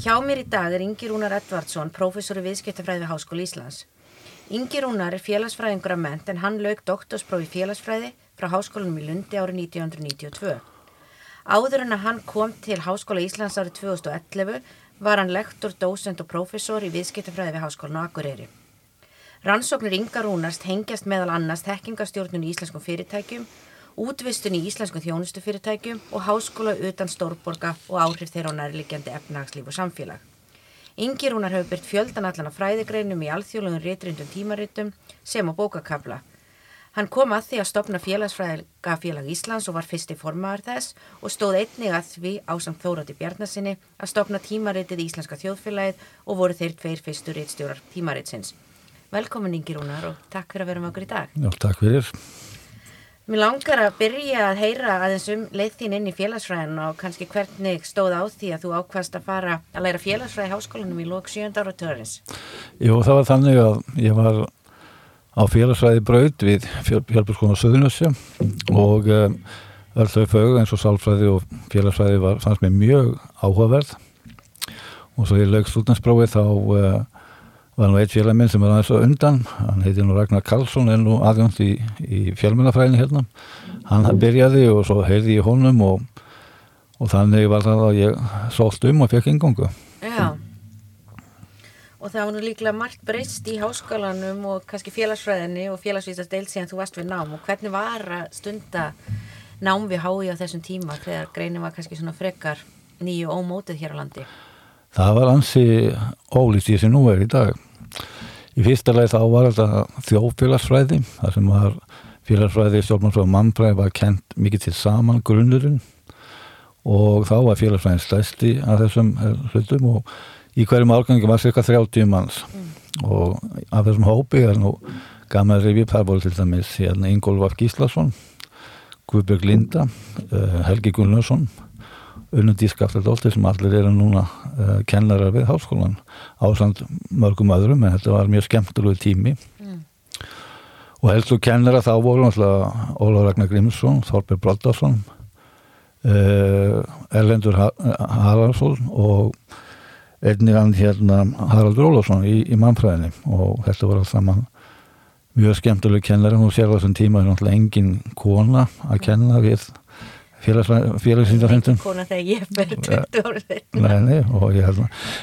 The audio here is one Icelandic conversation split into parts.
Hjá mér í dag er Ingi Rúnar Edvardsson, prófessor í viðskiptafræði við Háskóli Íslands. Ingi Rúnar er félagsfræðingur af ment en hann lög doktorsprófi félagsfræði frá Háskólanum í Lundi árið 1992. Áður en að hann kom til Háskóla Íslands árið 2011 var hann lektor, dósend og prófessor í viðskiptafræði við Háskólan á Akureyri. Rannsóknir Inga Rúnarst hengjast meðal annars tekkingastjórnun í íslenskum fyrirtækjum útvistun í íslensku þjónustufyrirtækjum og háskóla utan stórborga og áhrif þeirra á nærliggjandi efnagslíf og samfélag. Ingi Rúnar hefur byrt fjöldan allan af fræðigreinum í alþjóðlegum rétrindum tímaritum sem á bókakafla. Hann kom að því að stopna félagsfræðilega félag Íslands og var fyrsti formaður þess og stóð einnig að því ásamt Þórati Bjarnasinni að stopna tímaritið í Íslenska þjóðfélagið og voru þeir tveir fyrstu réttstjórar tímaritsins. Velkomin Ingi Rúnar og takk fyrir að vera með okkur í dag. Já, takk fyrir. Mér langar að byrja að heyra aðeins um leið þín inn í félagsfræðin og kannski hvernig stóð á því að þú ákvæmst að fara að læra félagsfræði í háskólanum í lók 7. ára törins. Jú, það var þannig að ég var á félagsfræði braud við fjálfurskóna Suðunusja og um, öll þau fög eins og sálfræði og félagsfræði var, fannst mér mjög áhugaverð og svo ég lög stúdinsprófið þá uh, var nú eitt félag minn sem var aðeins og undan. Hann heiti nú Ragnar Karlsson en nú aðgjönd í, í fjölmjölafræðinu hérna. Hann byrjaði og svo heyrði ég honum og, og þannig var það að ég sólt um og fekk ingongu Já. Og það var nú líklega margt breyst í háskólanum og kannski félagsfræðinni og félagsvísast deilt síðan þú varst við nám. Og hvernig var að stunda nám við hái á þessum tíma þegar greinin var kannski svona frekar nýju ómótið hér á landi? Það var ansi ólítið sem nú er í dag Í fyrsta leið þá var þetta þjófélagsfræði, þar sem var félagsfræði, stjórnmánsfræði og mannfræði var kent mikið til saman grunnurinn og þá var félagsfræðin stæsti að þessum hlutum og í hverjum árgangi var cirka 30 manns mm. og af þessum hópi er nú gaman revið, það voru til dæmis hérna Ingólfar Gíslason, Guðbjörg Linda, uh, Helgi Gunnarsson unnandi skaftadólti sem allir eru núna uh, kennarar við háskólan ásand mörgum öðrum en þetta var mjög skemmtilegu tími. Mm. og helstu kennara þá voru náttúrulega Óla Ragnar Grímsson Þorberg Broddarsson uh, Erlendur Haraldsson og einnig hann hérna Haraldur Ólafsson í, í mannfræðinni. Og þetta voru alltaf saman mjög skemmtilegu kennara. Og sér á þessum tíma er náttúrulega engin kona að kenna við félagsýndarfundum Kona þegar ég fyrir 20 árið nei, nei,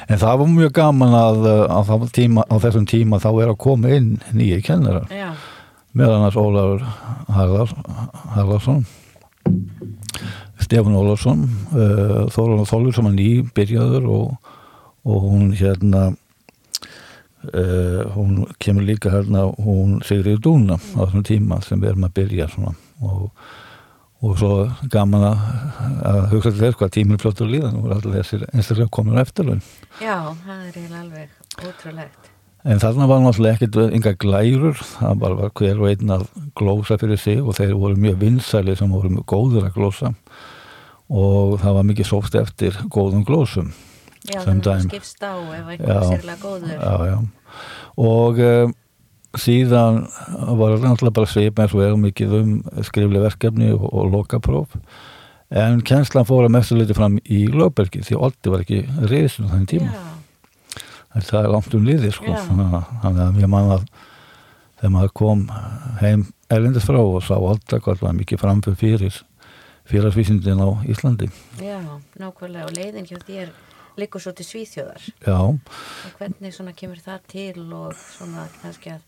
en það var mjög gaman að á, tíma, á þessum tíma þá er að koma inn nýju kennarar. Meðan að Ólafur Harðarsson Stefán Ólafsson uh, Þólan og Þólur sem er ný byrjaður og, og hún hérna uh, hún kemur líka hérna hún Sigriður Dúna á þessum tíma sem við erum að byrja svona og og svo gaman að, að hugsa til þess hvað tíminn flottur líðan og allir þessir einstaklega komur eftir Já, það er eiginlega alveg ótrúlegt. En þarna var náttúrulega ekkert yngar glærur, það var, var hver og einn að glósa fyrir sig og þeir voru mjög vinsæli sem voru mjög góður að glósa. Og það var mikið sóft eftir góðum glósum Já, þannig að skipst á ef eitthvað sérlega góður. Já, já. Og um, síðan var náttúrulega bara svip eins og erum mikið um skrifli verkefni og, og lokapróf. En kjenslan fór að mestu liti fram í lögbergi því Oldi var ekki reyðsum þannig tíma. Yeah. það er langt um liði sko. Yeah. þannig að ég man að þegar maður kom heim erlendis frá og sá Olda hvað var mikið framför fyrir félagsvísindin á Íslandi. Já, nákvæmlega. Og leiðin hjá þér likur svo til Svíþjóðar. Já. Og hvernig svona kemur það til og svona kannski að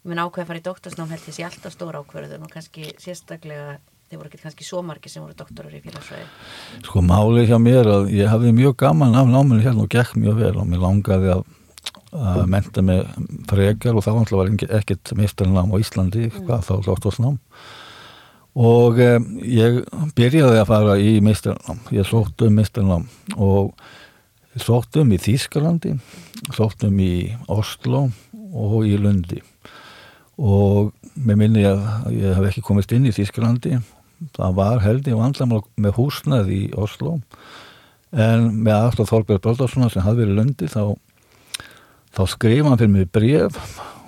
ég mun ákveða að fara í doktorsnám held ég sé alltaf stóra ákveðun og kannski sérstaklega þeir voru ekki kannski svo margi sem voru doktorar í félagsfræði Sko málið hjá mér að ég hafði mjög gaman af náminu hérna og gekk mjög vel og mér langaði að, að menta mig frekar og þá var ekkert meistarnám á Íslandi mm. hvað þá doktorsnám. Og eh, ég byrjaði að fara í meistarnám ég sótt um meistarnám og sótt um í Þýskalandi sótt um í Oslo og í Lundi og með minni að ég hef ekki komist inn í Þísklandi það var held ég vandlamál með húsnað í Oslo en með aftur Þorberg Bróðarssona sem hafði verið í Lundi þá, þá skrifa hann fyrir mig bref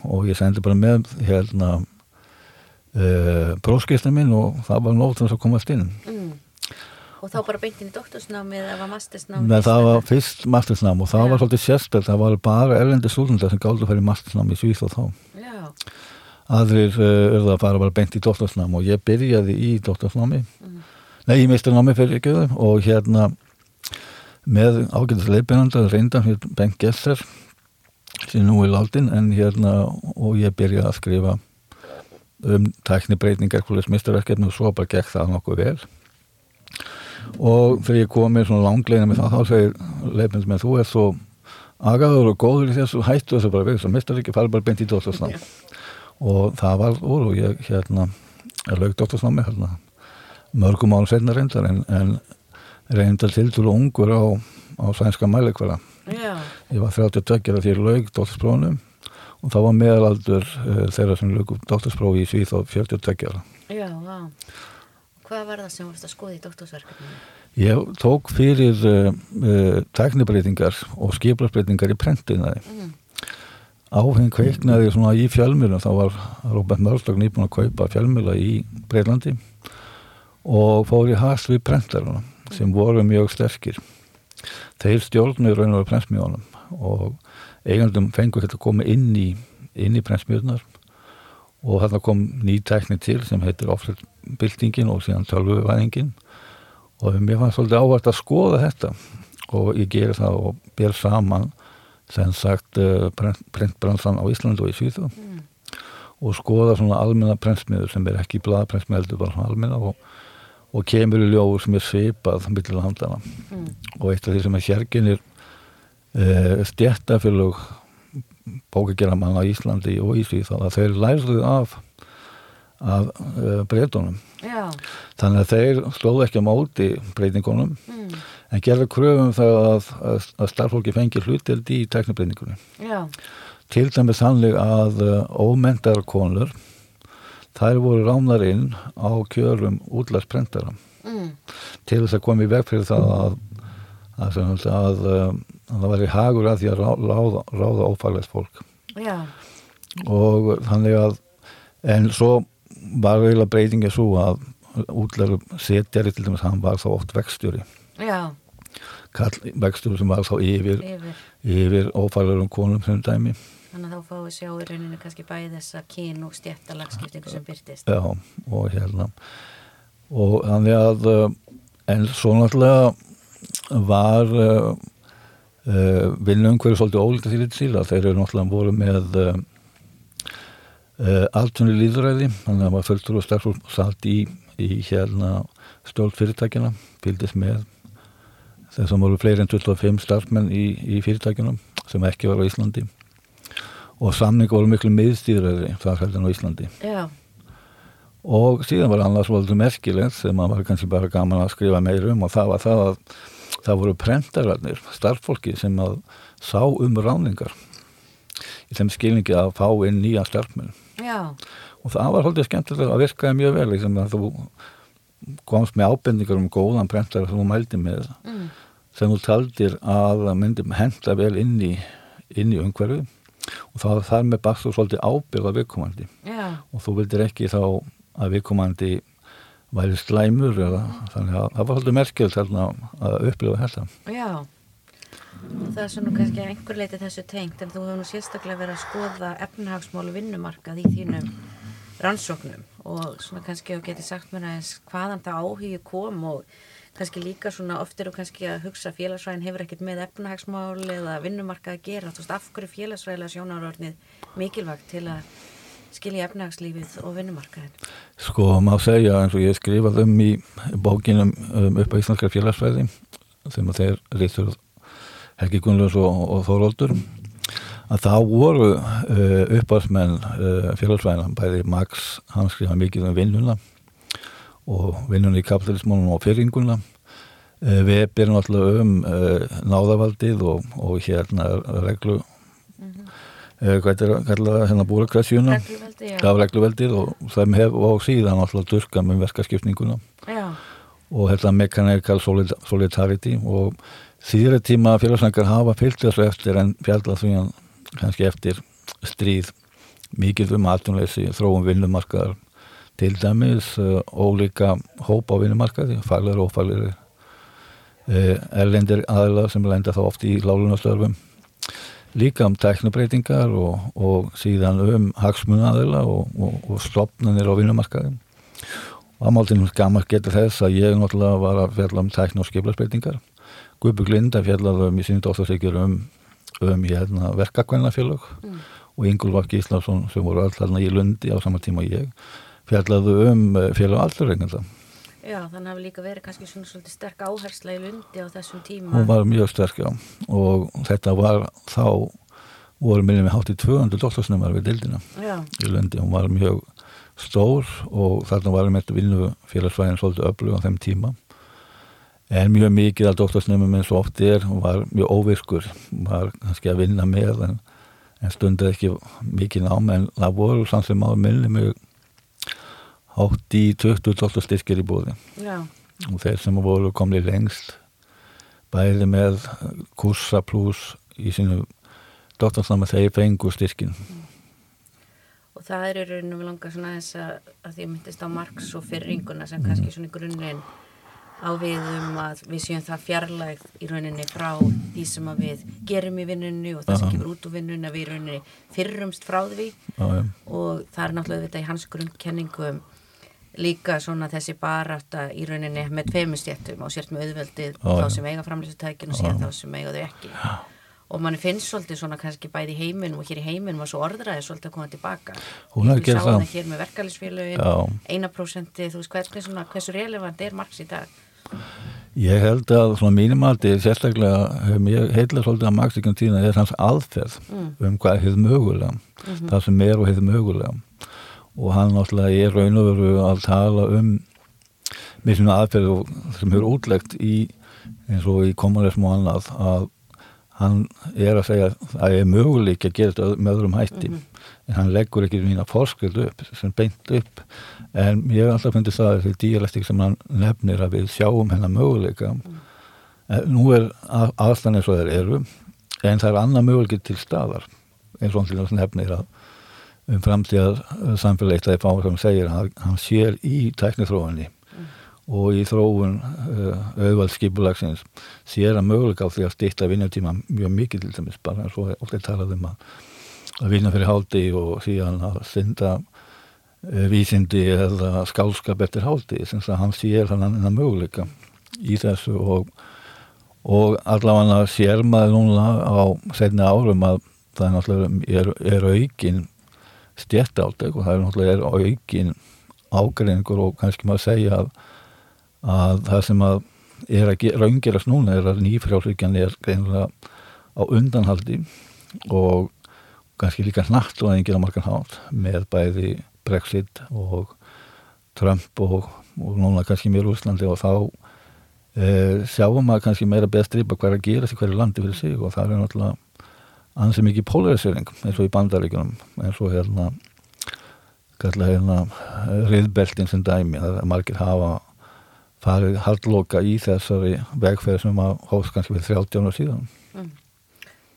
og ég sendi bara með hérna uh, próskistin minn og það var nótt þess að komast inn mm. Og þá bara beintin í doktorsnámið eða mastersnámið? Nei, það var fyrst mastersnám og það Já. var svolítið sérspil, það var bara erlendi stúdendar sem gáldu að fara í mastersnám í Svíð og þá. Já, Aðrir uh, urða að fara bara beint í doktorsnám og ég byrjaði í doktorsnámi, Mm. nei, í meistarnámi fyrir ekki og hérna með ágætis leipinanda reyndan hér Bengt Gesser sem nú er látin en hérna og ég byrjaði að skrifa um tæknibreitingar hvernig smistarverkefni og svo bara gekk það nokkuð vel. Og þegar ég kom með svona langleina með það þá segir leifins með þú er svo agaður og góður í þessu hættu þessu bara við að mistar ekki fara bara beint í dóttarsnám og það var úr og ég hérna laug dóttarsnámi hérna mörgum árum senna reyndar en, en reyndar til til ungur á, á sænska mæleikvara já, ég var 32 þegar ég laug dóttarsprófnum og það var meðalaldur uh, þeirra sem laug dóttarsprófi í Svíð á 42 ára já, já. Hvað var það sem varst að skoða í doktorsverkefninu? Ég tók fyrir uh, uh, tæknibreitingar og skiplarsbreytingar í prentinaði. Mm. Áheng kveiknaði svona í fjölmjölum, þá var Robert Mörslag nýbúin að kaupa fjölmjöla í Breitlandi og fór í hast við prentaruna sem voru mjög sterkir. Þeir stjórnur raun og veru prentsmjónum og eigandum fengur þetta að koma inn í, í prentsmjöðnar og þarna kom ný tækni til sem heitir offsetbyltingin og síðan tölvuvæðingin. Og mér fannst svolítið ávart að skoða þetta og ég gerir það og ber saman sem sagt uh, prentbransan á Íslandu og í Svíðu Mm. og skoða svona almenna prentsmiður sem er ekki blaðprentsmiður heldur bara svona almenna og, og kemur í ljóður sem er svipað millir handlana Mm. og eitt af því sem er hérginir uh, stjættafélög bókagjara manna á Íslandi og í Svíð að þeir lærðu af af uh, breytunum Já, þannig að þeir slóðu ekki á móti breytingunum mm. en gerðu kröfum það að, að, að starfólki fengi hlutild í teknibreytingunum til dæmis sannlega að uh, ómendar konur þær voru rámnar inn á kjörum útlagsprentara mm. til þess að koma í veg fyrir það að að, sagt að, að það væri hagur að því að rá- ráða, ráða ófaglæst fólk. Já, og þannig að en svo var eiginlega breytingi svo að útlæru setjari til dæmis hann var þá oft vextjóri vextjóri sem var þá yfir yfir. yfir ófaglærum konum sem dæmi Þannig að þá fáum við sjá í rauninu kannski bæði þessa kyn og stjættalagskiptingu sem byrtist. Já, og hérna og þannig að uh, en svo náttúrulega var uh, uh, vinnum hverju svolítið ólítið því til að þeir eru náttúrulega voru með uh, uh, alltunni líðræði þannig að það var fulltur og starfsfólk satt í, í hérna stjórn fyrirtækina fylgdist með þeir sem voru fleiri en 25 starfsmenn í, í fyrirtækinum sem ekki var á Íslandi. Og samninga voru miklu miðstýðræði þar heldur en á Íslandi. Já, og síðan var annars voldur merkilegt sem maður var kannski bara gaman að skrifa meir um og það var það að það voru prentararnir, starffólki sem að sá um ráningar í þeim skilningi að fá inn nýja starfmenn já, og það var holdið skemmtilegt að virkaði mjög vel sem að þú komst með ábendingar um góðan prentar sem þú mældi með mm. sem þú taldir að myndi henda vel inn í, inn í umhverfi og það þar með bastu svolítið ábyrða viðkomandi. Já, og þú vildir ekki þá að viðkomandi væri slæmur eða þannig að það var svolítið merkjöld að upplifa þetta. Já. Og það er svona kannski einhver leiti þessu tengt en þú hefur nú sérstaklega verið að skoða efnahagsmálu vinnumarkað í þínum rannsóknum og svona kannski að geti sagt mér aðeins hvaðan það áhugi kom og kannski líka svona oft eru kannski að hugsa félagsræðin hefur ekkert með efnahagsmál eða vinnumarkað að gera, þú veist, af hverju félagsræðilega sjónarornið mikilvægt til að skilja efnahagslífið og vinnumarkaðin. Sko, má segja eins og ég skrifað um í bókinum um, upp á Íslandskar félagsfræði sem að þeir reytur Helgi Gunnlaus og, og Þóróldur að þá voru uh, uppáðsmenn uh, félagsfræðina bæði Max, hann skrifa mikið um vinnuna og vinnuna í kapitalismónum og fyrringuna. Uh, við byrjum alltaf um náðavaldið og, og hérna reglu eh, hvað er kallað hérna regluveldi, já. af regluveldið og þeim hef og síðan alltaf durka með verkaskipninguna Já, og mechanical solid, solidarity og síðra tíma félagsnækar hafa fyllt þessu eftir en fjallað því hann kannski eftir stríð mikið um atvinnleysi, þróum vinnumarkaðar til dæmis uh, ólíka hóp á vinnumarkaði, faglar og ófaglir uh, erlendir aðlar sem lenda þá oft í lálunastörfum líka um teknobreitingar og, og síðan um hagsmunaðila og, og, og stopnanir á vinnumarkaði. Og aðmáltinn gammar getur þess að ég náttúrulega var að fjalla um tekno og skiplasbreytingar Guðbjörg Linda fjallaði um í sínu dóttarsikjur um, um hérna, verkakvennafélög Mm. og Ingulvar Gíslason sem voru þarna í Lundi á sama tíma og ég fjallaði um eh, félag allurreiknda já, þannig hafi líka verið kannski svona svolítið sterk áhersla í lundi á þessum tíma. hún var mjög sterk já. Og þetta var þá voru minnum við hátt í 200 doktorsnumar við dildina Já, í Lundi, hún var mjög stór og þarna var með vinnu félagsvæðin svolítið öflug á þeim tíma en mjög mikið af doktorsnumum eins og oft er, hún var mjög óvirkur var kannski að vinna með en, en stundið ekki mikið nám. En það voru samt sem áður minni mjög hátt í 20 doktorstyrkir í búði já, og þeir sem voru komni lengst bæði með kursa pluss í sínu doktorsnáma þeir fengu styrkin og það er rauninu við langar svona þess að, að því myndist á Marx og fyrringuna sem kannski svona í grunninn á við um að við séum það fjarlægð í rauninni frá því sem að við gerum í vinnunni og það sem Aha. kemur út úr vinnunni að við í rauninni fyrrumst frá því. Já, og það er náttúrulega þetta í hans grunnkenningum líka svona þessi barátta í rauninni með tveimustjættum og sért með auðveldið Já, þá sem eiga framlýstutækin og síðan þá sem eiga þau ekki. Og mann finnst svolítið svona kannski bæði í heiminum og hér í heiminum og svo orðraði svolítið að koma tilbaka. Hún gera sáum það. hér með verkefælisfélögin Já. eina prósenti, þú veist hvernig svona hversu relevant er Marx í dag Ég held að svona mínumaldi sérstaklega hefum ég heitlega svolítið að maksikum tíðina er hans aðferð um hvað hefð mögulega það sem er og hefð mögulega. Og hann náttúrulega er raun og veru að tala um með svona aðferð sem hefur útlegt í eins og í kommunism og annað að hann er að segja að það er möguleik að gera þetta með öðrum hætti. En hann leggur ekki mína forskrild upp sem beint upp. En ég hef alltaf fundið það því díalektik sem hann nefnir að við sjáum hennar möguleika. En nú er að- aðstæðan eins og þeir eru en það er annað möguleik til staðar. Eins og hann nefnir að um framtíðar samfélagið það er fáið sem segir að hann sér í tæknithróunni og í þróun uh, auðvald skipulagsins sér að möguleika á því að stýtta vinnutíma mjög mikið til dæmis bara eins og ofta er talað um að, að vinna fyrir háldi og síðan að synda uh, vísindi eða skálskap eftir háldi sem að hann sér þannig að möguleika í þessu og, og allavega sér maður núna á setni árum að það er náttúrulega er, er aukin stjættáltek og það er náttúrulega er aukin ágreiningur og kannski maður segja að, að það sem að er að ge- raungerast núna er að nýfrjálsvíkjan er greinlega á undanhaldi og kannski líka hnatt og enginn á margan hátt með bæði Brexit og Trump og, og núna kannski mér Úslandi og þá e, sjáum maður kannski meira bestripa hvað er að gera sig hverju landi fyrir sig og það er náttúrulega ansið mikið polarisering eins og í bandaríkjunum eins og hérna hérna riðbeltin sem dæmi það er margir hafa farið haldloka í þessari vegferð sem að hófst kannski fyrir 30 ára síðan.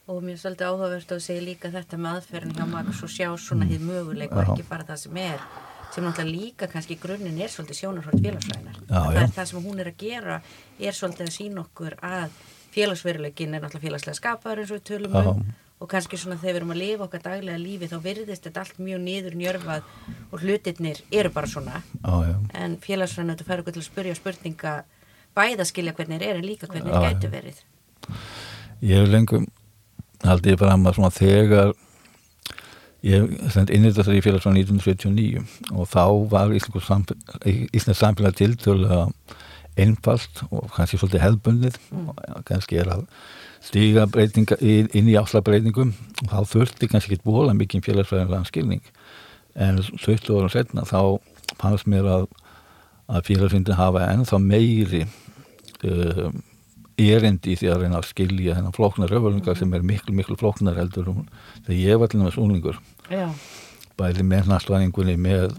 Og mér er svolítið áhugavert að segja líka þetta með aðferðin hjá Marx og sjá svona hið möguleik og Já. ekki bara það sem er sem náttúrulega líka kannski grunninn er svolítið sjónarhótt félagsvæðinar það er það sem hún er að gera er svolítið að sína okkur að félagsveruleikin er náttúrulega félagslega skapaður eins og við tölum um og kannski svona þegar við erum að lifa okkar daglega lífi þá virðist þetta allt mjög niður njörfað og hlutirnir eru bara svona. Já, en félagsfræðin þetta fær okkur til að spyrja spurninga bæða skilja hvernig eru en líka hvernig já. gætu verið. Ég hef lengum haldið fram að svona þegar ég stend inn þetta í félags frá 1979 og þá var Íslands samfélag tiltölulega einfalt og kannski svolítið hefðbundið. Og kannski er að stíga breytinga inn í áslagbreytingum og þá þurfti kannski ekki bóla mikið félagsfræðinlega skilning en 20 árum setna þá fannst mér að, að félagsfræðin hafa ennþá meiri um, erindi í því að reyna að skilja þennan flóknar öfurlingar -hmm. sem er miklu, miklu flóknar heldur um þegar ég var til náttúrulega úlingur bæði með næstvæðingunni með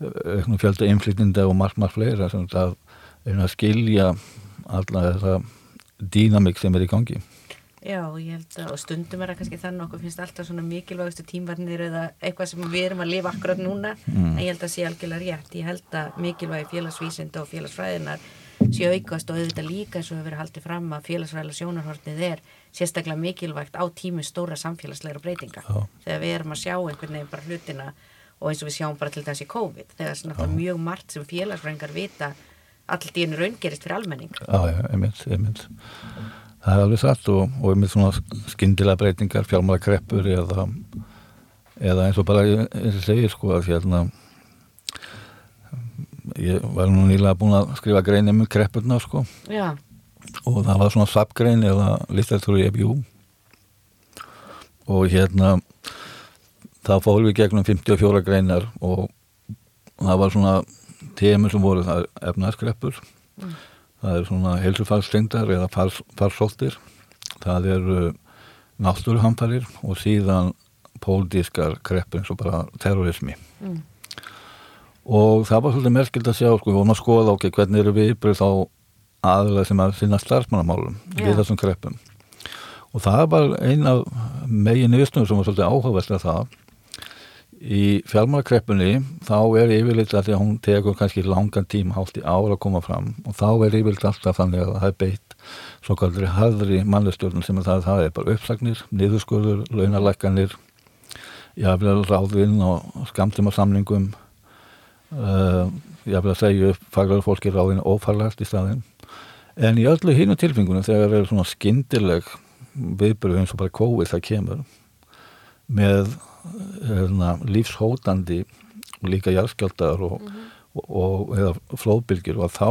auknum fjölda inflytninda og margt, margt fleira sem það er að skilja alla þessa dýnamik sem er í gangi Já, ég held að, og stundum er það kannski þannig okkur finnst alltaf svona mikilvægustu tímvarnir eða eitthvað sem við erum að lifa akkurat núna mm. en ég held að sé algjörlega rétt ég held að mikilvægi félagsvísind og félagsfræðinar sé aukast og auðvitað líka eins og hefur haldið fram að félagsfræðilega sjónarhortnið er sérstaklega mikilvægt á tímu stóra samfélagsleira breytinga Já. þegar við erum að sjá einhvern veginn bara hlutina og eins og við sjáum bara til þessi COVID þegar það er mjög margt sem félagsfræðingar vita allt í einu raungerist fyrir almenning. Já, já, einmitt, einmitt. Það er alveg satt og, og með svona skindilega breytingar, fjármála kreppur eða, eða eins og bara eins og segir sko að hérna ég var nú nýlega búin að skrifa grein um kreppurna sko. Já. og það var svona sapgrein eða litteratur í EBU og hérna það fór við gegnum 54 greinar og það var svona temur sem voru efnaðskreppur mm. Það er svona heilsufarsstengdar eða fars, farsóttir. Það eru náttúruhamfarir og síðan pólitískar kreppin svo bara terrorismi. Mm. og það var svolítið merkild að sjá sko, við vorum að skoða okkur hvernig eru við yfir þá aðlega sem að finna starfsmannamálum yeah. við þessum kreppum. Og það var eina megin yfirstunum sem var svolítið áhugavert að það í fjármálakreppunni þá er yfirleitt að því að hún tekur kannski langan tíma hátt í ára að koma fram og þá er yfirleitt alltaf þannig að það er beitt svo kallri harðri mannlistjórnum sem það, það er bara uppsagnir, niðurskurður, launalækkanir jáfnvel ráðvinn og skamtíma samlingum uh, jáfnvel að segja upp faglar fólki ráðinu ófarlagt í staðin en í öllu hínu tilfengunum þegar það er svona skindileg viðbyrju eins og bara COVID það kemur með lífshótandi líka járskjaldar og, mm -hmm. og, og eða flóðbylgjur og þá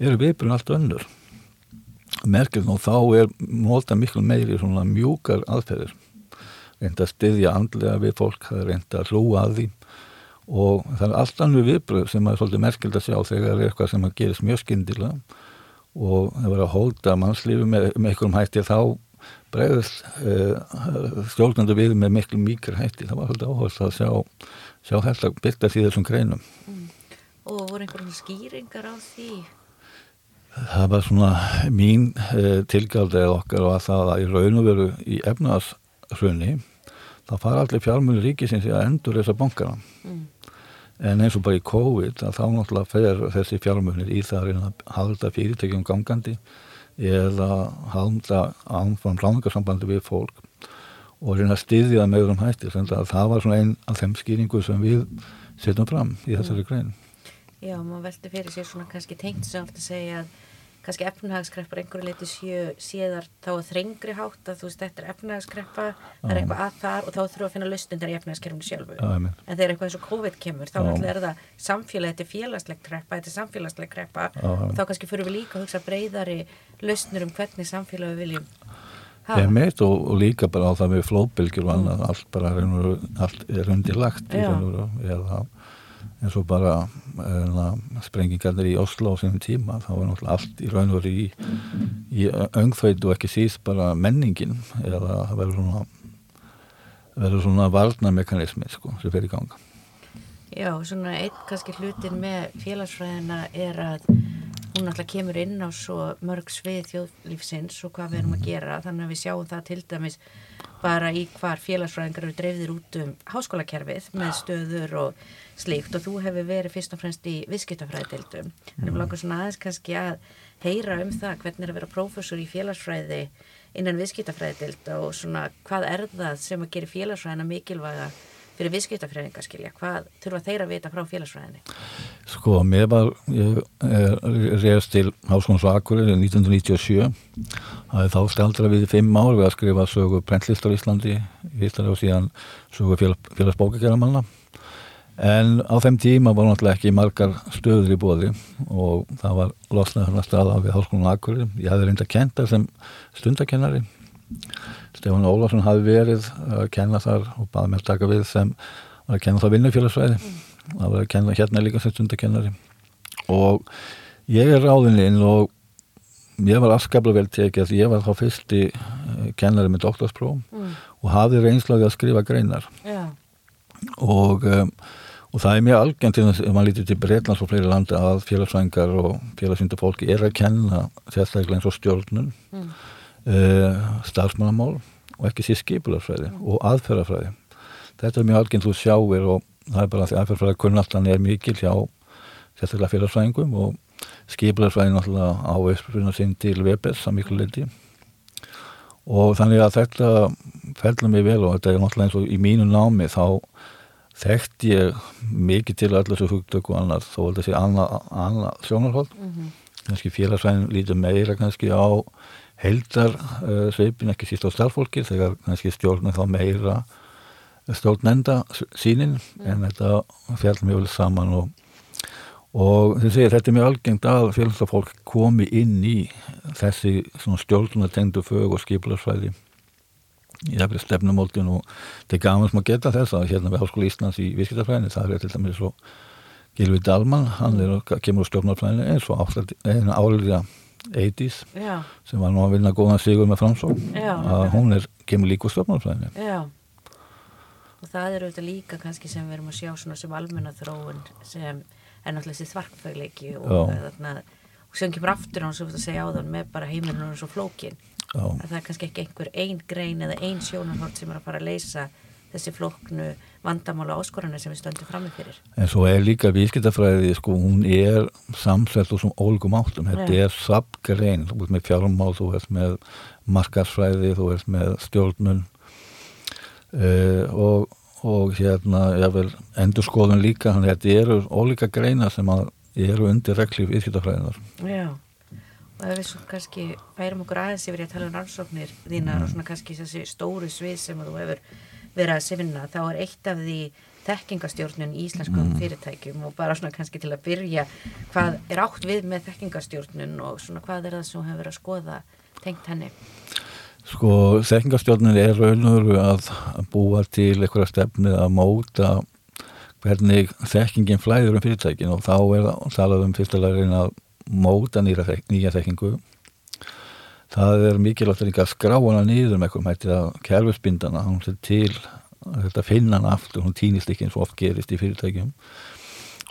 eru viðbrun allt önnur merkjum og þá er nota miklu meiri svona mjúkar aðferðir reynda að styðja andlega við fólk, það er reynda að hlúa að því og það er allt annur viðbröð sem er svolítið merkild að sjá þegar er eitthvað sem að gerist mjög skindilega og það verður að hóta mannslífi með, með einhverjum hætti þá bregðast uh, stjórnandi við með miklu mýkri hætti það var svolítið áherslu að sjá, sjá þetta byrtast í þessum greinum mm. Og voru einhverjum skýringar á því? Það var svona mín uh, tilgaldið okkar og að það að í raun og veru í efnaðsrunni það fara allir fjármjölu ríkisins í að endur þessa bankana mm. en eins og bara í COVID þá náttúrulega fer þessi fjármjölunir í það að halda fyrirtækjum gangandi eða halda ánfram ráningarsambandi við fólk og reyna að styðja það með um hætti það var svona einn af þeim skýringu sem við setjum fram í þessari grein. Já, maður veldi fyrir sér svona kannski tengt sem að segja að kannski efnahagskreppar einhverju leiti séðar þá að þrengri hátt að þú veist þetta er efnahagskreppa, það er eitthvað að þar og þá þurfum að finna lustundar í efnahagskerfunu sjálfu. Já, en þegar eitthvað eins og COVID kemur þá er það samfélag, þetta er félagsleg kreppa þetta er samfélagsleg kreppa. Og þá kannski fyrir við líka að hugsa breyðari lustnur um hvernig samfélag við viljum hafa. Ég meit og, og líka bara á það með flóðbylgjur og annað, allt bara allt er undirlagt eða eins og bara uh, sprengingarnir í Oslo á sínum tíma þá var náttúrulega allt í raun og veru í, í öngþveit og ekki síst bara menningin eða það verður svona verður svona varnarmekanismi sko, sem fer í ganga Já, svona einn kannski hlutin með félagsfræðina er að hún alltaf kemur inn á svo mörg svið þjóðlífsins og hvað við erum að gera þannig að við sjáum það til dæmis bara í hvar félagsfræðingar eru dreifðir út um háskólakerfið með stöður og slíkt og þú hefur verið fyrst og fremst í viðskiptafræðildum. Þannig að við langar svona aðeins kannski að heyra um það hvernig er að vera prófessor í félagsfræði innan viðskiptafræðild og svona hvað er það sem að gera félagsfræðina mikilvæga fyrir viðskiptafræðinga skilja, hvað þurfa þeir að vita frá félagsfræðinni? Sko, mér var, ég reyðast til Háskóns og Akureyri 1997 það er þá staldra við fimm ár við að skrifa sögu prentlistar í Íslandi í Íslandi og síðan sögu félagsbókakeramanna en á þeim tíma var náttúrulega ekki margar stöður í bóði og það var losnað hérna staða við Háskólan Akureyri. Ég hefði reynda að kenta sem stundakennari. Stefán Ólafsson hafi verið að kenna þar og baði mér taka við sem var að kenna það vinnufélagsvæði mm. það var að kenna hérna líka sem stundakennari. Og ég er ráðininn og mér var afskaplega vel tekið að ég var þá fyrsti uh, kennari með doktorspróf mm. og hafði reynslaði að skrifa greinar. Já, og, um, og það er mjög algengt ef maður lítið til Breitlands og fleiri landa að félagsvængar og félagsvindu fólki er að kenna sérstaklega eins og stjórnun mm. uh, starfsmannamál og ekki sér skipularsfræði og aðferðarfræði þetta er mjög algengt þú sjáir og það er bara því aðferðarfræði kunnallan er mikil hjá sérstaklega félagsvængum og skipularsfræði náttúrulega á uppspilna sinn til VBS að miklu leiti og þannig að þetta fellur mig vel og þetta er náttúrulega eins og í mínu námi þá þekkt ég mikið til allir þessu hugdöku og annað þó að þessi annað anna sjónarhóll mhm, kannski félagsvæðin lítur meira kannski á heildar uh, sveipin ekki síst á starffólki þegar kannski stjórnum þá meira stjórnenda sínin en þetta fjall mjög vel saman og, og þið segir þetta er mjög algengt að félagsfólk komi inn í þessi svona stjórnunatengdu fög og skiplarsvæði í það fyrir stefnumóldin og þetta er gaman sem að geta þess að hérna við Háskóli Íslands í Vískitafræðinni það er til dæmis svo Gilvi Dalman, hann er, kemur á stjórnarfræðinni eins og áliðja 80's já, sem var nú að vinna góðan sigur með framsók að hún er, kemur líka úr stjórnarfræðinni. Já. Og það er auðvitað líka kannski sem við erum að sjá svona sem almenna þróun sem er náttúrulega þessi þvarkfægleiki og, og sem kemur aftur á hann sem þú ert að segja á þann með bara heimilinu og svo flókin að það er kannski ekki einhver ein grein eða ein sjónarhort sem er að fara að leysa þessi flóknu vandamála áskorana sem við stöndum frammi fyrir. En svo er líka vískitafræði, sko, hún er samsett úr svona ólgum áttum þetta Já. er sabgrein, þú ert með fjármál þú ert með markarsfræði þú ert með stjórnun uh, og, og hérna, ég vel endurskoðun líka, þannig að þetta eru ólíka greina sem að eru undir regli vískitafræðinar Já, og ef við svo kannski færum okkur aðeins yfir í að tala um rannsóknir þínar og svona kannski þessi stóru svið sem að þú hefur verið að sinna þá er eitt af því þekkingastjórnun í íslenskum fyrirtækjum og bara svona kannski til að byrja hvað er átt við með þekkingastjórnun og svona hvað er það sem hefur verið að skoða tengt henni? Sko, þekkingarstjórnin er raun og veru að að búa til einhverja stefnið að móta hvernig þekkingin flæður um fyrirtækin og þá er það talað um fyrstulega reyna að móta nýja, nýja þekkingu. Það er mikilvægt að líka skrá hana niður með einhverjum hætti að kerfisbindana, hún sér til að finna hana aftur, hún týnist ekki eins og oft gerist í fyrirtækjum.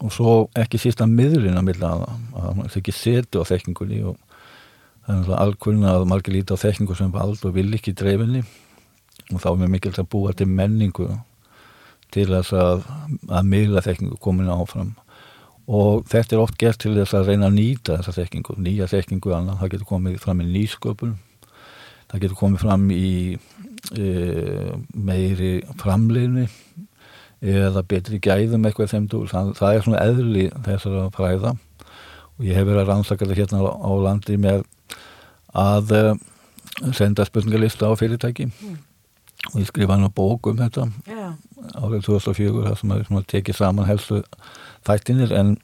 Og svo ekki sísta miðlina milla að, að hún ekki setu á þekkingunni og það er náttúrulega alkunna að margir líti á þekkingu sem vald og vil ekki dreifinni. Og þá er mjög mikilvægt að búa til menningu til þess að, að miðla þekkingu komin áfram og þetta er oft gert til þess að reyna að nýta þessa þekkingu, nýja þekkingu annað, það getur komið fram í nýsköpun. Það getur komið fram í e, meiri framleginni eða betri gæðum eitthvað þeim dúr, það, það er svona eðli þessara fræða. Og ég hef verið að rannsaka þetta hérna á, á landi með að uh, senda spurningalista á fyrirtæki. Og ég skrifa hann á bók um þetta Já, árið 2004 þar sem að tekið saman helstu þættinir en,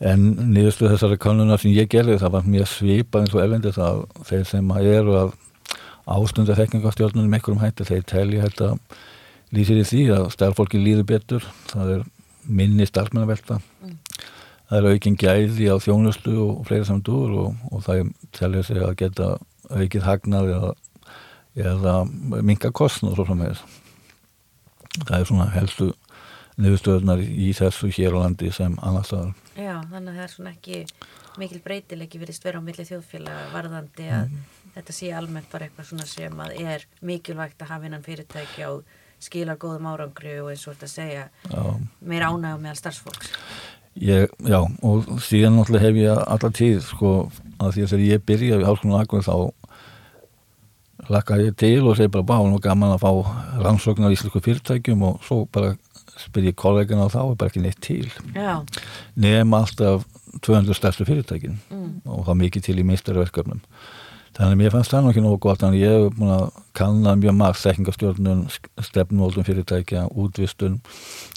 en niðurstu þessari kannuna sem ég gerði það var mjög svipað eins og elendis að þeir sem að eru að ástunda þekkingastjórnunum einhverjum hætti þeir telja þetta lýsir í því að starffólki líður betur það er minni starfmennavelta það er aukin gæði á þjónustu og fleira saman dúr og, og það telja sig að geta aukið hagnað eða, eða minga kostn og svo frá með þess það er svona helstu niðurstöðunar í þessu hér á landi sem annars staðar. já, þannig að það er svona ekki mikil breytileiki virðist vera á milli þjóðfélaga varðandi að þetta sé almennt bara eitthvað svona sem að er mikilvægt að hafa innan fyrirtæki og skilar góðum árangri og eins og þetta segja Já, meira ánægum meðal starfsfólks. Ég, já, og síðan náttúrulega hef ég alla tíð sko að því að þegar ég byrja í háskólanum Akureyri þá lakka ég til og segi bara bá, nú gaman að fá rannsóknar í íslensku fyrirtækjum. Og svo bara spyr ég kollegana og þá er bara ekki neitt til. Já, nefn alltaf 200 stærstu fyrirtækin Mm. og það mikið til í meistarverkefnum. Þannig að mér fannst það nú ekki nógu gott að ég hef búin að kanna mjög margt þekkingastjórnun, stefnmóldum fyrirtækja útvistun,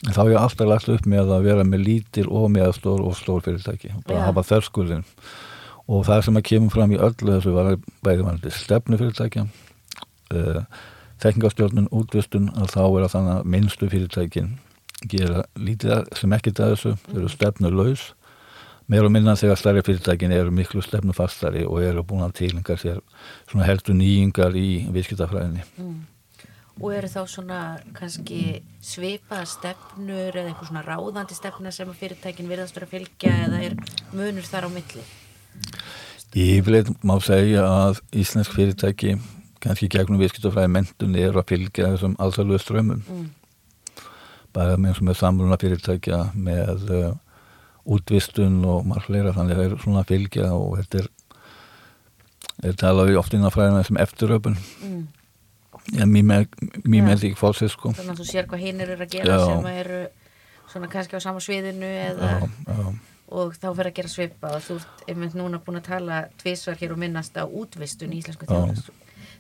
en þá hef ég alltaf lagt upp með að vera með lítil og meðastór og stór fyrirtæki og bara Já. hafa þörskulinn og það sem að kemur fram í öllu þessu var bæði vanandi stefnu fyrirtækja uh, þekkingastjórnun, útvistun að þá er að þannig að minnstu fyrirtækin gera lítið sem ekkert að þessu, þau eru stefnu laus meira og minna þegar stærri fyrirtækin eru miklu stefnufastari og eru búin að tilinga sér svona heldur nýjingar í viðskiptafræðinni. Mm. Og eru þá svona kannski svipaða stefnur eða einhver svona ráðandi stefna sem fyrirtækin virðast vera að fylgja eða er munur þar á milli? Ífleit má segja að íslensk fyrirtæki kannski gegnum viðskiptafræði mentunni eru að fylgja þessum alþjóðlu strömmum. Mm. Bara með, með samruna fyrirtækja með uh, útvistun og marg fleira þannig að það er svona að fylgja og þetta er er talaði oft inn á fræðina sem eftiröpun mm. en mér með því ekki fólksið sko þannig að þú sér hvað hinn eru að gera já. sem eru svona kannski á sama sviðinu eða já, já. og þá fyrir að gera svipa og þú ert einmitt núna búin að tala tvísvar hér og minnast á útvistun í Íslensku þjónustu,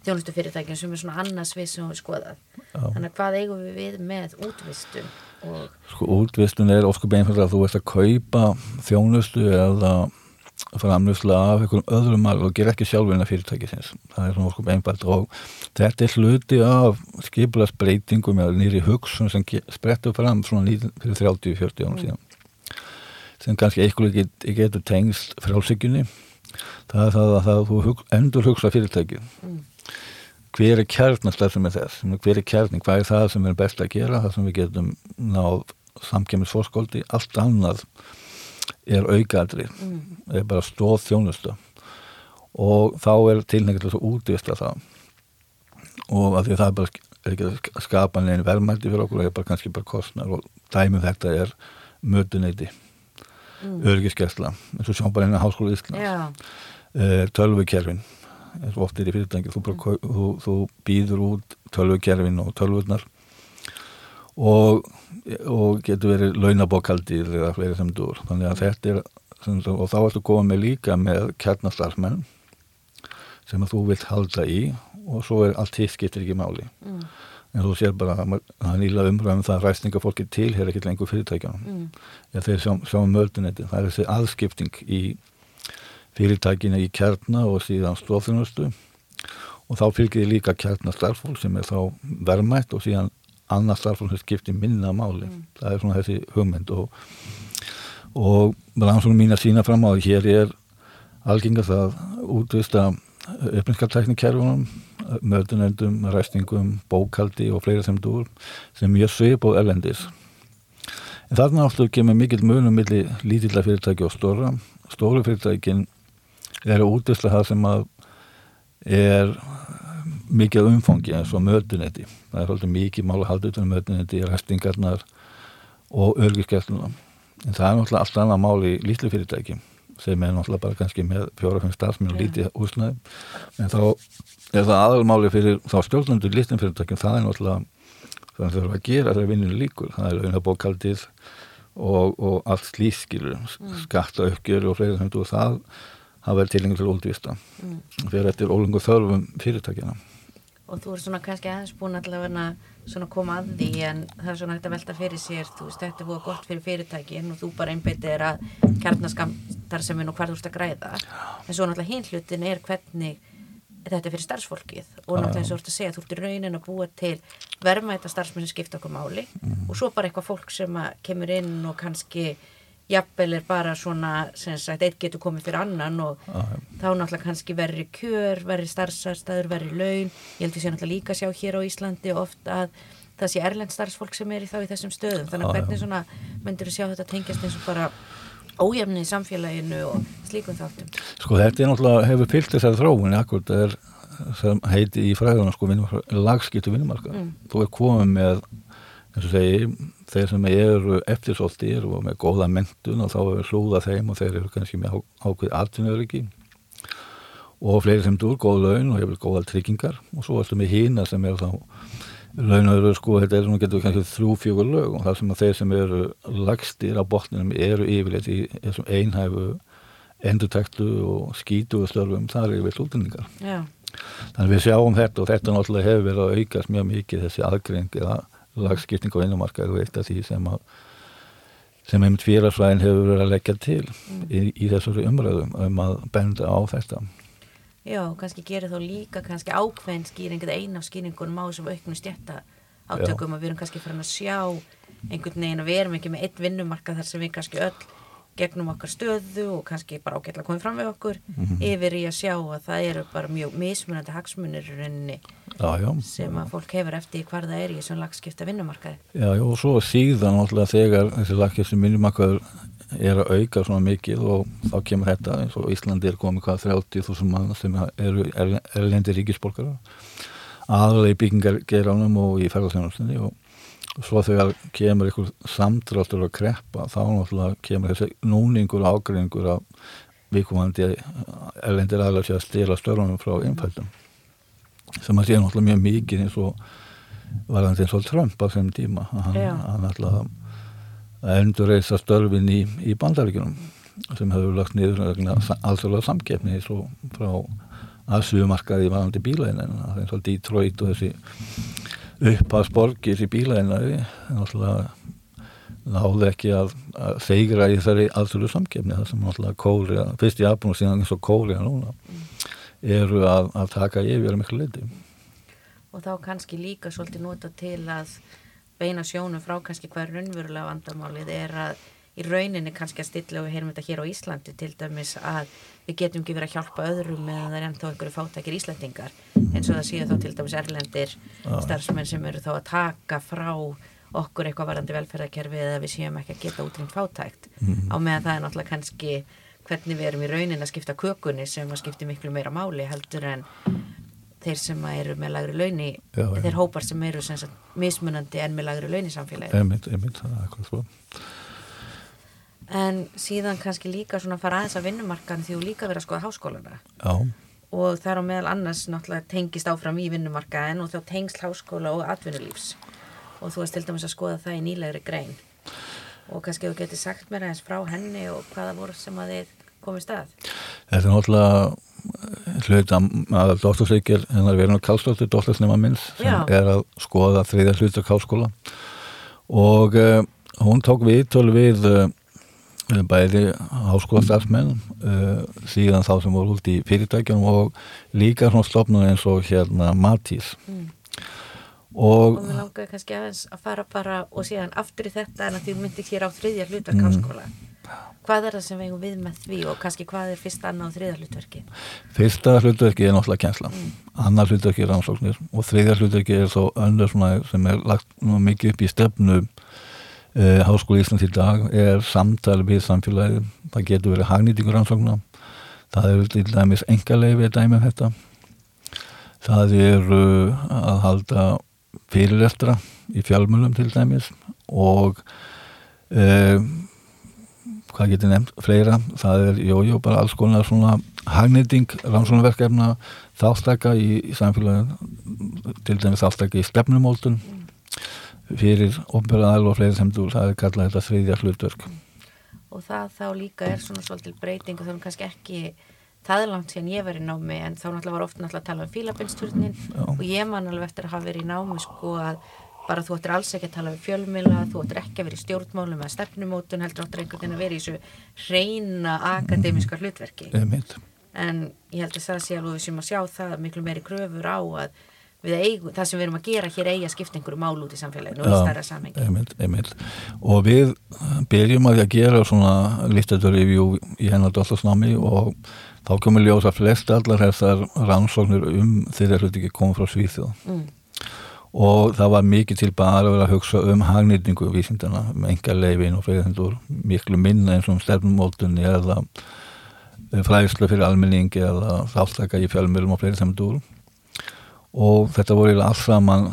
þjónustu fyrirtækjum sem er svona annars við sem við skoðað. Þannig að hvað eigum við við með útvistun og... Sko útvistun er ofsku beinfært að þú veist að kaupa þjónustu eða framlýsla af einhverjum öðrum marg og ger ekki sjálfurinn af fyrirtækisins. Það er svona ofsku beinfært og þetta er hluti af skipilagsbreytingum eða nýri hugsun sem sprettur fram svona fyrir 30-40 ánum síðan sem kannski eitthvað get, getur tengst frálsíkjunni það er það að það, þú hug, endur hugsa fyrirtæki mm. Hver er kjarnastar sem er þess? Hver er kjarning, hvað er það sem er best að gera? Það sem við getum náð samkemmisforskóldi, allt annað er aukaðri mm. er bara stóð þjónusta og þá er tilnægt að útvista það og að því að það er bara er ekki að skapa neina verðmældi fyrir okkur það er bara kannski bara kostnar og dæmið um þetta er mötuneyti. Mm. örgiskesla eins og sjá bara eina háskóla í Íslands. Yeah. uh, tölvukerfin eins og oft er í fyrirtæki þú, mm. þú, þú býður út tölvukerfin og tölvurnar og, og getur verið launabokkaldir eða fleiri sem dúr þannig að þetta er og þá ertu komið með líka með kjarnastarfmenn sem að þú vilt halda í og svo er allt hitt skiptir ekki máli mm. en þú sér bara að það er nýla umræðum það að ræstingafólki til hér ekki lengur fyrirtækjana mm. ja, þeir sjá, sjá um mördunetti það er þessi aðskipting í fyrirtækina í kjarna og síðan stofþjónustu og þá fylgir líka kjarnastarfólk sem er þá verðmætt og síðan annars starfsfólk sem skiptir minna máli. Mm. það er svona þessi hugmynd og, og rannsóknum mín að sína fram á því hér er algengast að útvista uppninskartæknikerfunum möðunendum, ræstingum, bókaldi og fleira sem dúr sem mjög svip og erlendis. En þarna áttu kemur mikill munum millir lítilla fyrirtæki og stóra stóru fyrirtækin eru útvistla það sem að er mikið umfangi eins og mötunetti það er alltaf mikið mál að halda utan um mötunetti restingarnar og örgiskersluna en það er náttúrulega allt annað mál í lítlu fyrirtæki sem er náttúrulega bara kannski með fjóra-fem starfsmenn og lítið húsnæði. En þá er það aðalmáli fyrir þá stjórnundur lítin fyrirtækjum. Það er náttúrulega það sem þurfa að gera þegar vinninu líkur það er auðvitað og, og allt slískilur mm. skattaukkjur og fleira sem þú það hafa verið tilengur til óldvista mm. fyrir þetta er ólengur þörfum fyrirtækjana og þú er svona kannski aðeins búin allavega svona koma að því en það er svona hægt að velta fyrir sér þú veist þetta er búið gott fyrir fyrirtækin og þú bara einbetið er að kjarnaskamtar sem er nú hvað þú ert að græða. En svo náttúrulega hinn hlutin er hvernig þetta er fyrir starfsfólkið. Og náttúrulega eins og þú ert að segja þú ert í raunin að búa til verma þetta starfsmenn sem skipta okkur máli. Mm. og svo bara eitthvað fólk sem kemur inn og kannski jafnvel er bara svona sem sagt, eitt getur komið fyrir annan og ah, þá náttúrulega kannski verri kjör, verri starfsstæður, verri laun. Ég held að sé náttúrulega líka sjá hér á Íslandi oft að það sé erlend starfsfólk sem er í þá í þessum stöðum, þannig að hvernig svona myndir þú sjá þetta tengjast eins og bara ójefni í samfélaginu og slíkum þáttum? Sko þetta er náttúrulega, hefur fyllt þessari þróun akkur, það er heiti í fræðunum sko, lagskiptu vinnumarka mm. þú er komið með eins og segi, þeir sem eru eftirsóltir og með góða mentun og þá er hlúða þeim og þeir eru kannski með ákveð aðtunöðuriki og fleiri sem dur, góð laun og hefur góða tryggingar. Og svo erstu með hína sem eru þá launaður sko, þetta er svona getur kannski þrjú fjögur lög og það sem að þeir sem eru lagstir á botninum eru yfirleitt í þessum einhæfu endurtektu og skítu og störfum, það er yfirleitt útlendingar. Þannig við sjáum þetta og þetta náttúrulega hefur verið að aukast mjög mikið þessi aðgreing eða lagskipting á vinnumarka er eitt af því sem að sem einmitt félagsfræðin hefur verið að leggja til mm. í, í þessari umræðum um að benda á þetta Já, kannski gerir þá líka kannski ákveðin skýring eða eina af skýringunum á þessum auknu stjætta átökum Já. að við erum kannski farin að sjá einhvern veginn að við erum ekki með eitt vinnumarka þar sem við kannski öll gegnum okkar stöðu og kannski bara ágætla komið fram við okkur Mhm. yfir í að sjá að það eru bara mjög mismunandi hagsmunir rauninni já, sem að fólk hefur eftir hvar það er í þessum lagskipta vinnumarkaði. já, já, og svo síðan náttúrulega þegar þessi lakkjöfsi minnumakkaður er að auka svona mikið og þá kemur þetta eins og Íslandi er komið hvað 30.000 mann sem eru erlendi ríkisborgara aðalega í byggingargeiránum og í ferðarþjónustinni og svo þegar kemur einhver samdráttur að kreppa þá náttúrulega kemur þessi núningur og ágreiningur að viðkomandi erlendir aðalega sé að stila störunum frá innfældum sem að sé náttúrulega mjög mikið eins og varðandi eins og Trump á þeim tíma hann, hann náttúrulega endur reysa störfin í, í bandaríkjunum sem hefur lagt niður alþjóðlega samkeppni frá aðsugumarkaði varðandi bílæðin eins og Detroit og þessi upphaðsborgir í náttúrulega náðu ekki að, að þegra í þessari aðsölu samkefni það sem náttúrulega kóri, fyrst í Japan og síðan eins og kóri núna eru að, að taka yfir miklu leiti Og þá kannski líka svolítið nota til að beina sjónum frá kannski hver raunverulega vandamálið er að í rauninni kannski að stilla og við heyrum þetta hér á Íslandi til dæmis að við getum ekki verið að hjálpa öðrum meðan það er ennþá einhverju fátækir Íslandingar eins og það séu þá til dæmis erlendir starfsmenn sem eru þá að taka frá okkur eitthvað varandi velferðarkerfi eða við séum ekki að geta útrýmt fátækt. Á meðan það er náttúrulega kannski hvernig við erum í rauninni að skipta kökunni sem að skipti miklu meira máli heldur en þeir sem eru með lagri launi Já, þeir hópar sem eru sem sagt, mismunandi en með lagri launi samfélagi einmitt, einmitt, það er eitthvað svo en síðan kannski líka svona fara aðeins að vinnumarkan því þú líka verið að skoða háskólana já, og það er á meðal annars náttúrulega tengist áfram í vinnumarkaðin og þá tengsl háskóla og atvinnulífs. Og þú varst til dæmis að skoða það í nýlegri grein. Og kannski þú getur sagt mér aðeins frá henni og hvaða voru sem að þið komið stað? Þetta er náttúrulega hluta að doktorsleikir hennar verið á Karlsdóttir, doktorsnema minns sem Já. er að skoða þriðja hlutak háskóla bæði háskólastarfsmenn uh, síðan þá sem voru út í fyrirtækjunum og líka svona stofnun eins og hérna Matís. Mm. og og mér langaði kannski aðeins að fara bara og síðan aftur í þetta en að því þú myndir hér á þriðja hlutverk Mm. háskóla. Hvað er það sem við eigum við með því og kannski hvað er fyrst annað og þriðja hlutverki fyrsta hlutverki er náttúrulega kjensla annar hlutverki er rannsóknir og þriðja hlutverki er svo önnur sem er lagt mikið upp í stefnu uh, Háskóli Íslands í dag er samtal við samfélagið. Það getur verið hagnýtingur rannsókna. Það eru til dæmis engaleifi dæmi um þetta. Það eru að halda fyrirlestra í fjálmjölum til dæmis og uh, hvað getur nefnt fleira, það er jójó bara alls konar svona hagnýting rannsóknarverkefna þáttaka í, í samfélagin til dæmis þáttaka í stefnumóldun fyrir ofnbjörðaðal og fleiri sem þú það er kallað þetta þriðja hlutverk. Og það þá líka er svona svolítil breyting og það er kannski ekki það er langt síðan ég var í námi en þá náttúrulega var ofta náttúrulega að tala um fílabinsturnin og ég man alveg eftir að hafa verið í námi sko að bara þú ættir alls ekki að tala um fjölmila þú ættir ekki að vera í stjórnmálum eða stefnumótun heldur áttur einhvern veginn að vera í þessu reyna akademiska hlutverki. En ég held að það sé alveg sem að sjá það miklu meiri kröfur á að eigum, það sem við erum að gera hér eigi að skipta einhverju mál út í samfélaginu og stærra samhengi einmitt, einmitt. og við byrjum að að gera svona listaturreview í hennar dóttarsnámi og þá komur ljósa flest allar þessar rannsóknir um þeirra hluti ekki koma frá Svíþjóð mm. og það var mikið til bara að vera að hugsa um hagnýtningu vísindana, um enga leifin og fyrir miklu minna eins og um stefnumótunni eða fræðslu fyrir almenningi eða þáttaka í fjölmjölum og fleiri þendur og þetta voru alls saman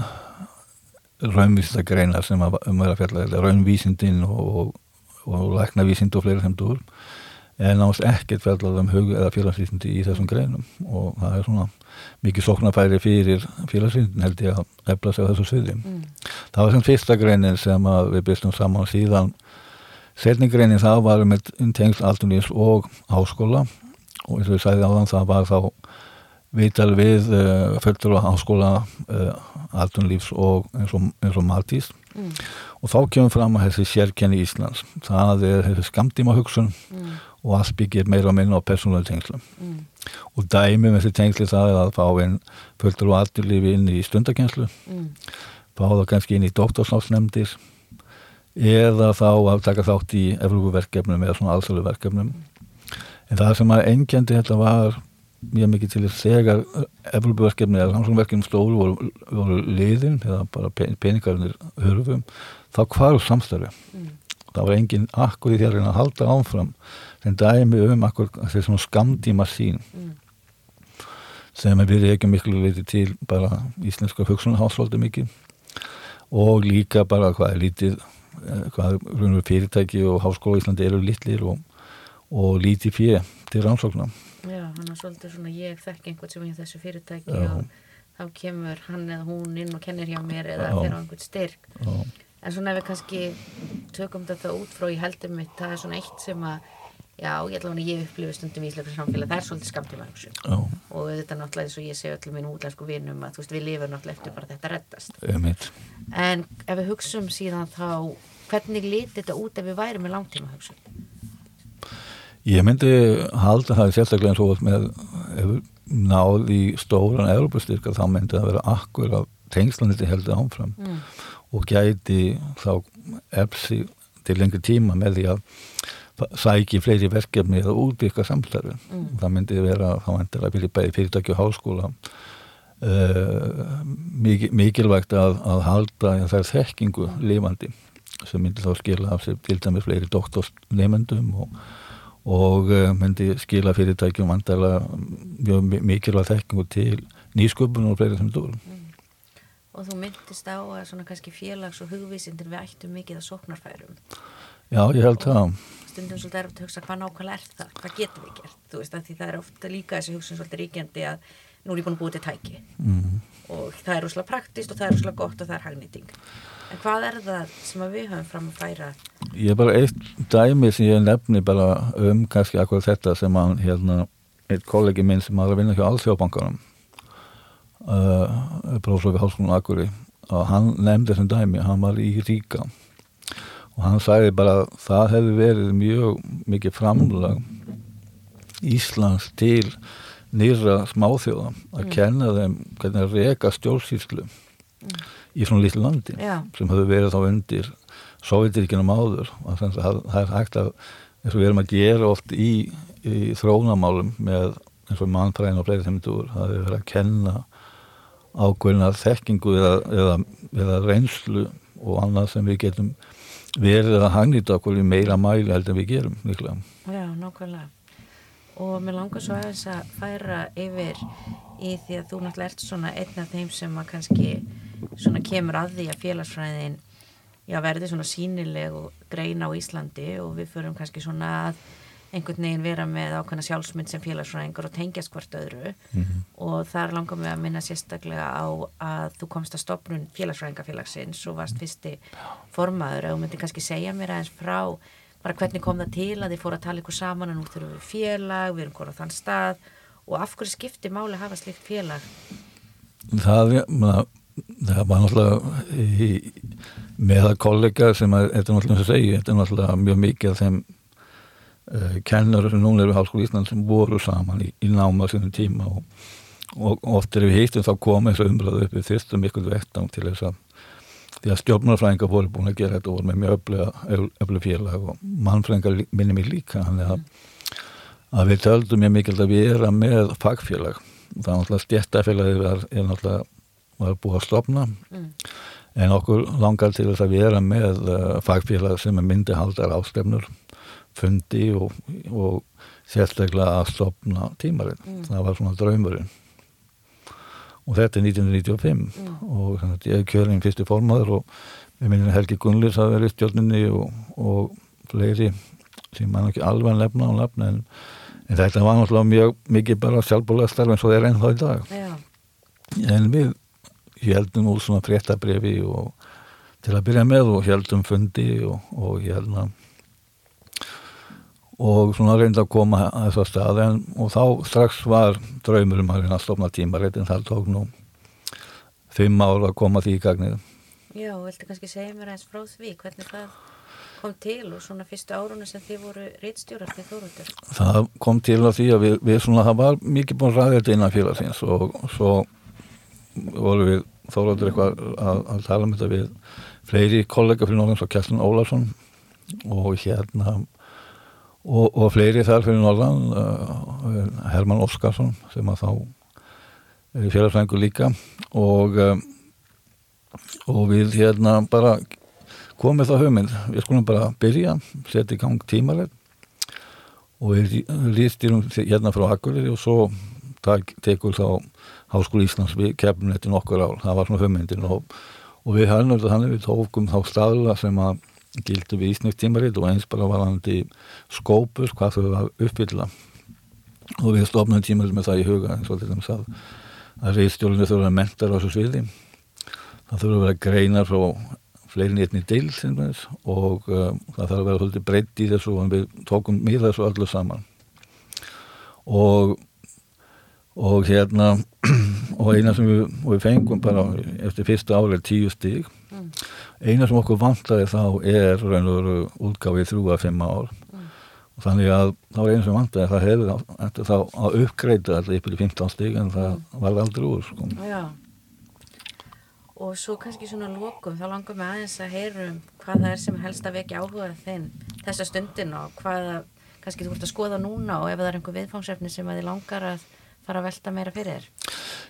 raunvísindagreinar sem um að fjalla. Raunvísindin og, og læknavísind og fleiri þendur en náttúrulega ekkert fjallað um hug eða félagsvísindi í þessum greinum. Og það er svona mikið sóknarfæri fyrir félagsvísindin held ég að efla sig á þessu sviði. Mm. Það var sem fyrsta greinin sem að við byrjum saman síðan. Setni greinin það var með tengsl aldunís og háskóla. Og eins og við sæði áðan það var þá viðtal við uh, fullur á háskóla uh, aldunlífs og eins og, eins og Matís Mm. og þá kemur fram að þessi sérkenni Íslands það er þessi skamtíma hugsun Mm. og allt byggir meira og minna á persónulega tengslu Mm. og dæmi með þessi tengsli það er að fá einn fullur á aldurlífi inn í stundakenslu Mm. fá það kannski inn í doktorsnáfsnefndir eða þá að taka þátt í Evrópuverkefnum eða svona alþjóðuverkefnum en það sem að engjandi þetta var mjög mikið til þess þegar Evrópuverkefni eða rannsóknverkefni stóru voru, voru liðin eða bara peningarnir hörfum þá hvaru samstarfi mm. það var engin akkur í því að halda áfram sem dæmi um akkur þessi svona skamdíma sín mm. sem við ekki miklu leiti til bara íslenska hugsunahásvaldi mikið og líka bara hvað er lítið eh, hvað fyrirtæki og háskóla í Íslandi eru litlir og, og lítið fjö til rannsóknar Já, hann er svolítið svona ég þekk einhvern sem er í þessu fyrirtæki Já. og þá kemur hann eða hún inn og kennir hjá mér eða fyrir á einhvern styrk. Já. en svona ef við kannski tökum þetta út frá í heldum mitt það er svona eitt sem að já, ég ætla að ég upplifi stundum í Ísleika samfélag það er svolítið skamtíma og þetta er náttúrulega eins og ég segi öllum minn útlensku vinum að þú veist við lifum náttúrulega eftir bara þetta reddast. En ef við hugsaum síðan þá hvernig lítið þetta út ef við væri með langtíma hugsun Ég myndi halda það sérstaklega eins og með náð í stóran Europastyrka þá myndi það vera akkur af tengslaniti heldur ámfram mm. og gæti þá epsi til lengri tíma með því að sæki fleiri verkefni eða útbyrka samstarfi. Mm. Það myndi vera þá endilega fyrir bæði fyrirtæki og háskóla uh, mikilvægt að, að halda ja, þær þekkingu lifandi sem myndi þá skila af sig til dæmis fleiri doktorsnefendum og og uh, myndi skila fyrirtækjum vandala mjög mikilvægt þekkingu til nýsköpun og fleiri sem þú mm. Og þú myndist á að svona kannski félags- og hugvísindir við ættum mikið að sóknarfærum. Já, ég held það. Stundum svolítið er að hugsa hvað nákvæmlega er það? Hvað getum við gert, þú veist því það er ofta líka þessi hugsun svolítið ríkjandi að nú er ég búin að búið til tæki. Mm. og það er úrslega praktist og það er úrslega gott og það er hagnýting En hvað er það sem við höfum fram að færa? Ég er bara eitt dæmi sem ég nefni bara um kannski akkur þetta sem hann hérna, eitt kollegi minn sem var að vinna hjá Alþjóðbankanum uh, prófsófi Hálskólan Akuri og hann nefndi þessum dæmi, hann var í Ríka og hann sagði bara að það hefði verið mjög mikið framlag Íslands til nýra smáþjóða að mm. kenna þeim hvernig að reka stjórnsýslu mm í svona litlu landi Já. sem höfðu verið þá undir Sovjetirkinum áður og það, það er hægt að eins og við erum að gera oft í, í þróunamálum með eins og mannfræðin og fleiri þeimdur það er verið að kenna ákveðina þekkingu eða, eða, eða reynslu og annað sem við getum verið að hangnýta okkur í meira mæli heldur en við gerum mikla. Já, nákvæmlega og mér langar svo aðeins að færa yfir í því að þú náttúrulega ert svona einn af þeim sem að kannski svona kemur að því að félagsfræðin já, verði svona sínileg og greina á Íslandi og við förum kannski svona að einhvern veginn vera með ákveðna sjálfsmynd sem félagsfræðingur og tengjast hvert öðru mm -hmm. og þar langar við að minna sérstaklega á að þú komst að stopnun félagsfræðingafélagsins og varst fyrsti formaður og myndi kannski segja mér aðeins frá bara hvernig kom það til að þið fóru að tala ykkur saman og nú þurfum við félag, við erum konað þann stað og af hverju skipti máli að hafa slikt félag? Það er, það var náttúrulega í, með að kollega sem að, þetta er náttúrulega og segi, þetta er náttúrulega mjög mikið þeim uh, kennar sem núna eru í Háskóli Ísland sem voru saman í, í náma sínum tíma og, og oft er við hýttum þá komið þessu umræðu upp við þyrstum ykkur vettang til þess að því að stjórnarfræðingar voru búin að gera þetta og voru með mjög öflega félag og mannfræðingar minni mig líka að, að við töldum mjög mikilvægt að við erum með fagfélag. Það er náttúrulega stjættafélagið er náttúrulega var búið að stopna mm. en okkur langar til þess að erum með uh, fagfélag sem er myndihaldar ástefnur fundi og, og sérstaklega að stopna tímarinn mm. það var svona draumurinn og þetta er 1995 mm. og þannig ég er kjörinn fyrstu formadur og við minnum Helgi Gunnlis að vera í stjórninni og, og fleiri sem mann ekki alveg nefna á nefna en, en þetta var náttúrulega mjög mikið bara sjálfbúlega starf og það er ennþá í dag Já. en við heldum úr svona fréttabrifi og til að byrja með og heldum fundi og, og hérna og svona reyndi að koma að þessa stað en, og þá strax var draumur um að reyna að stofna tímarétt en það tók nú fimm ár að koma því í gagnið Já, viltu kannski segja mér eins frá því hvernig það kom til og svona fyrstu árunni sem þið voru reittstjórar til Þóruldur? Það kom til að því að við, við svona, það var mikið búin ræðið innan félagsins og svo voru við þólaður eitthvað að, að tala um þetta við fleiri kollega fyrir Norðan svo Kjellin Ólarsson og hérna og, og fleiri þar fyrir Norðan uh, Herman Óskarsson sem að þá er félagsfængur líka. Og um, og við hérna bara komið það hugmynd, við skulum bara byrja, setja í gang tímaleg og við lístýrum hérna frá Akureyri og svo tekur þá Háskóli Íslands við kefnum þetta nokkur ál, það var svona hugmyndin og, og við höfum þetta þannig við tókum þá staðla sem að gildi við Íslands tímaritt og eins bara varandi skópur, hvað þau var uppfylla. Og við stofnum tímaritt með það í huga eins og til þess að að reyðstjórnir þurfa að mentar á þessu sviði. Það þurfa að vera greinar frá fleirin einni deil og uh, það þarf að vera svolítið breytt í þessu og við tókum mér þessu öllu saman. Og og hérna og eina sem við, við fengum bara eftir fyrsta árið tíu stíg mm. eina sem okkur vantaði þá er raun og veru útgáfið þrjú að fimm ár mm. og þannig að þá er eina sem vantaði það hefur eftir þá að uppgreita alltaf yfir í 15 stíg en það mm. var aldrei úr sko. Já og svo kannski svona lókum þá langar við aðeins að heyrum hvað það er sem helst að vekja áhuga þinn þessa stundin og hvað kannski þú ert að skoða núna og ef það er einhver viðfangsefni sem að þið langar að fara að velta meira fyrir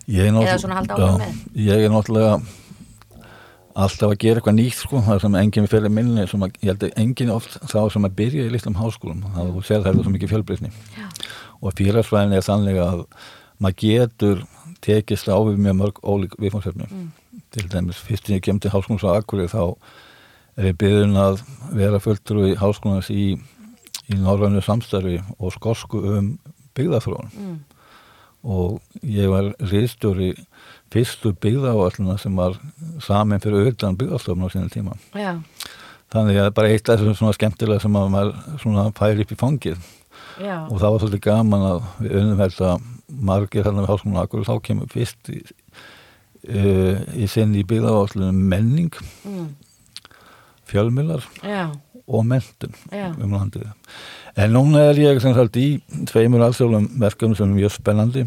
eða svona halda áhuga með? Ég er náttúrulega alltaf að gera eitthvað nýtt sko. Það sem enginn fyrir minni sem að, ég held að enginn oft þá sem að byrja í listum háskólum. Það er sér það er svo mikið fjölbreytni. Og fyrirsvæðin er þannig að maður getur tekist á við mjög mörg ólík viðfangsefni. Mm. Til dæmis fyrst sem ég kem til háskónans á Akkurið þá er ég byggðin að vera fulltrú í háskónans í, í norðannu samstarfi og skosku um byggðafrón mm. Og ég var riðstjóri fyrstu byggðaáallina sem var samin fyrir auðvitaðan byggðarstofn á sínum tíma Já. þannig að bara eitt af þessum svona skemmtilega sem að maður færi upp í fangið Já. og það var svolítið gaman að við önum þetta margir hérna við háskónans á Akkurið þá kemur fyrst í uh, í senni í byggðaváslunum menning mm. fjölmjölar og mentun um landið en núna er ég sem sagt í tveimur alþjóðum verkefnum sem er mjög spennandi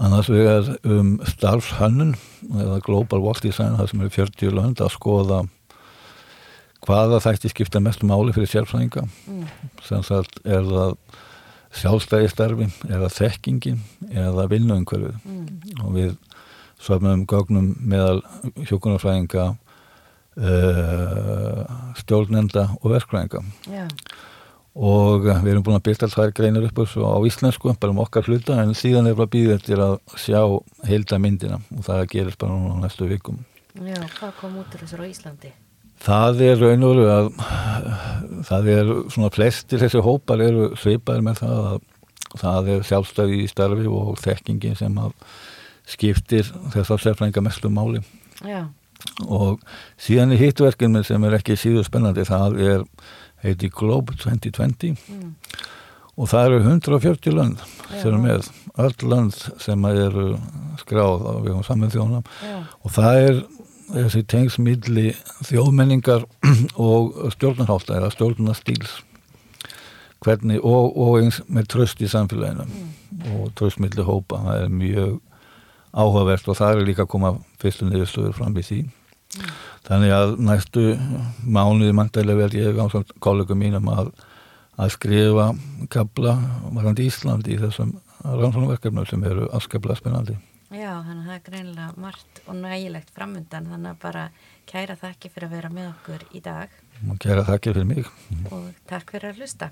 annars vegar um starfshönnun eða Global Work Design það sem eru 40 lönd að skoða hvaða þætti skipta mest máli fyrir sérfræðinga mm. sem sagt er það sjálfstæði starfi eða þekkingin eða vinnuumhverfið mm. og við svöfnum gögnum meðal hjókunarfræðinga stjórnenda og verkfræðinga Já. og við erum búin að byrja alltaf greinir upp á íslensku, bara um okkar hluta en síðan er bara býðið eftir að sjá heilda myndina og það gerist bara núna næstu vikum Já, hvað kom út úr þessar á Íslandi? Það er raun og veru að það er svona flestir þessi hópar eru svipaðir með það að það er sjálfstæði í starfi og þekkingi sem skiptir þess að sérfræðinga mestu máli Já. Og síðan er hittverkin sem er ekki síður spennandi það er heiti Globe 2020 mm. og það eru 140 land Já. sem er með öll land sem eru skráð á við saman þjónam og það er þessi tengsmilli þjóðmenningar og stjórnarhátt eða stjórnarstíls hvernig og, og eins með tröst í samfélaginu mm. og tröstmilli hópa, það er mjög áhugavert og það er líka að koma fyrstu niðurstöður fram í því. Mm. þannig að næstu mánuði mantælega vel ég á kollegum mínum að, að skrifa kabla varandi Ísland í þessum rannsónverkefnum sem eru askabla spennandi. Já, þannig að það er greinilega margt og nægilegt framundan þannig að bara kæra þakki fyrir að vera með okkur í dag. Kæra þakki fyrir mig. Og takk fyrir að hlusta